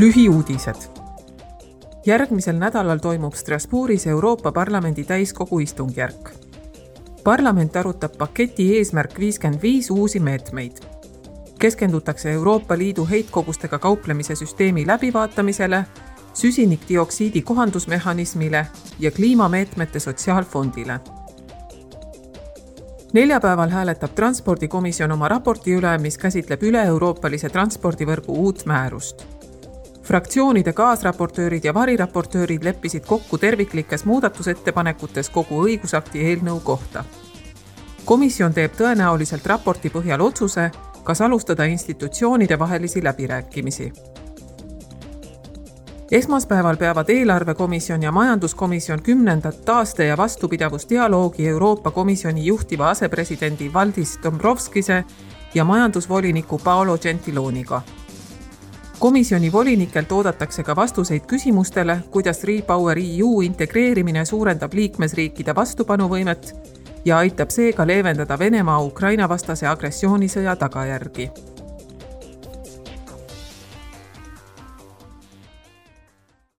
lühiuudised. järgmisel nädalal toimub Strasbourgis Euroopa Parlamendi täiskogu istungjärk. parlament arutab paketi Eesmärk viiskümmend viis uusi meetmeid. keskendutakse Euroopa Liidu heitkogustega kauplemise süsteemi läbivaatamisele, süsinikdioksiidi kohandusmehhanismile ja kliimameetmete sotsiaalfondile neljapäeval hääletab Transpordikomisjon oma raporti üle, mis käsitleb üle-euroopalise transpordivõrgu uut määrust. Fraktsioonide kaasraportöörid ja variraportöörid leppisid kokku terviklikes muudatusettepanekutes kogu õigusakti eelnõu kohta. komisjon teeb tõenäoliselt raporti põhjal otsuse, kas alustada institutsioonide vahelisi läbirääkimisi esmaspäeval peavad eelarvekomisjon ja majanduskomisjon kümnendat taaste- ja vastupidavusdialoogi Euroopa Komisjoni juhtiva asepresidendi Valdis Dombrovskise ja majandusvoliniku Paolo Gentiloniga. Komisjoni volinikelt oodatakse ka vastuseid küsimustele, kuidas Repower EU integreerimine suurendab liikmesriikide vastupanuvõimet ja aitab seega leevendada Venemaa Ukraina vastase agressioonisõja tagajärgi